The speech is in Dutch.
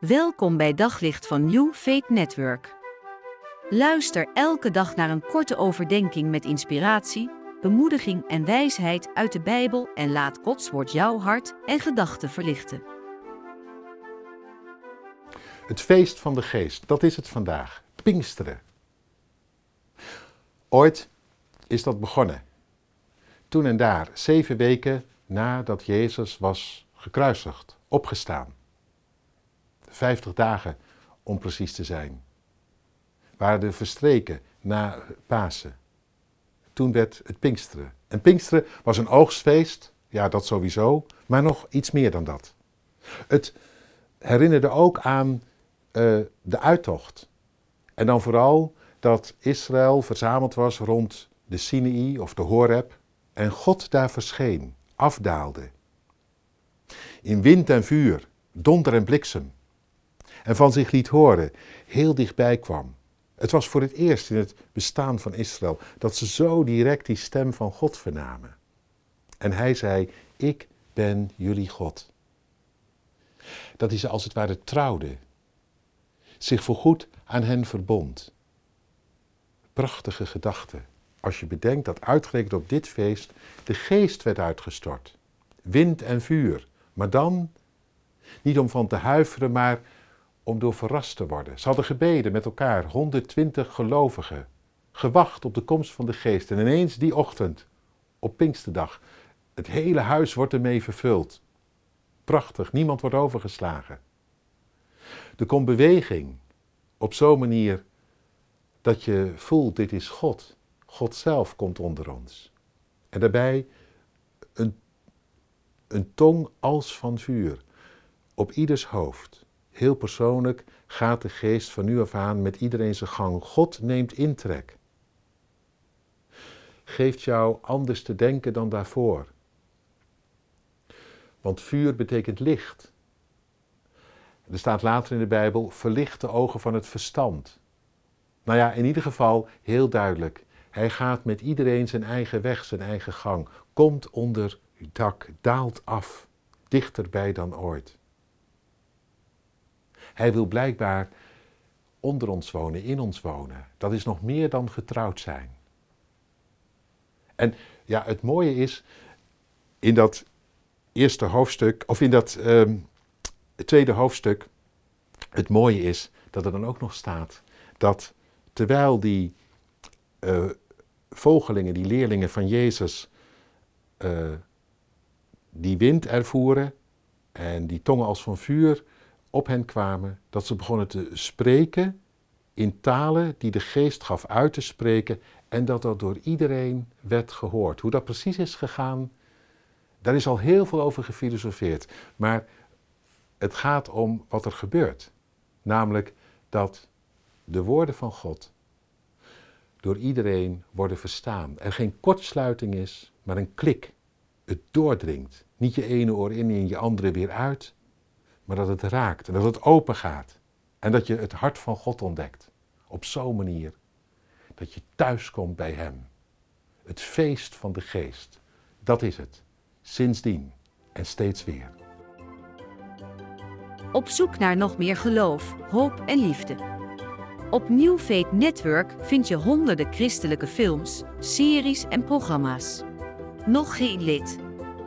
Welkom bij Daglicht van New Faith Network. Luister elke dag naar een korte overdenking met inspiratie, bemoediging en wijsheid uit de Bijbel en laat Gods woord jouw hart en gedachten verlichten. Het feest van de geest, dat is het vandaag. Pinksteren. Ooit is dat begonnen. Toen en daar, zeven weken nadat Jezus was gekruisigd, opgestaan. Vijftig dagen om precies te zijn. Waren er verstreken na Pasen. Toen werd het Pinksteren. En Pinksteren was een oogstfeest, ja dat sowieso, maar nog iets meer dan dat. Het herinnerde ook aan uh, de uittocht. En dan vooral dat Israël verzameld was rond de Sinai of de Horeb en God daar verscheen, afdaalde. In wind en vuur, donder en bliksem. En van zich liet horen, heel dichtbij kwam. Het was voor het eerst in het bestaan van Israël dat ze zo direct die stem van God vernamen. En hij zei, ik ben jullie God. Dat hij ze als het ware trouwde, zich voorgoed aan hen verbond. Prachtige gedachte, als je bedenkt dat uitgerekend op dit feest de geest werd uitgestort. Wind en vuur, maar dan niet om van te huiveren, maar om door verrast te worden. Ze hadden gebeden met elkaar, 120 gelovigen, gewacht op de komst van de geest. En ineens die ochtend, op Pinksterdag, het hele huis wordt ermee vervuld. Prachtig, niemand wordt overgeslagen. Er komt beweging op zo'n manier dat je voelt, dit is God. God zelf komt onder ons. En daarbij een, een tong als van vuur op ieders hoofd. Heel persoonlijk gaat de geest van nu af aan met iedereen zijn gang. God neemt intrek. Geeft jou anders te denken dan daarvoor. Want vuur betekent licht. Er staat later in de Bijbel, verlicht de ogen van het verstand. Nou ja, in ieder geval heel duidelijk. Hij gaat met iedereen zijn eigen weg, zijn eigen gang. Komt onder uw dak, daalt af, dichterbij dan ooit. Hij wil blijkbaar onder ons wonen, in ons wonen. Dat is nog meer dan getrouwd zijn. En ja, het mooie is, in dat eerste hoofdstuk, of in dat ehm, tweede hoofdstuk, het mooie is dat er dan ook nog staat dat terwijl die uh, volgelingen, die leerlingen van Jezus, uh, die wind ervoeren en die tongen als van vuur op hen kwamen, dat ze begonnen te spreken in talen die de geest gaf uit te spreken en dat dat door iedereen werd gehoord. Hoe dat precies is gegaan, daar is al heel veel over gefilosofeerd. Maar het gaat om wat er gebeurt. Namelijk dat de woorden van God door iedereen worden verstaan. Er geen kortsluiting is, maar een klik. Het doordringt. Niet je ene oor in en je andere weer uit, maar dat het raakt en dat het open gaat. En dat je het hart van God ontdekt. Op zo'n manier dat je thuiskomt bij Hem. Het feest van de geest. Dat is het. Sindsdien en steeds weer. Op zoek naar nog meer geloof, hoop en liefde. Op New Faith Network vind je honderden christelijke films, series en programma's. Nog geen lid?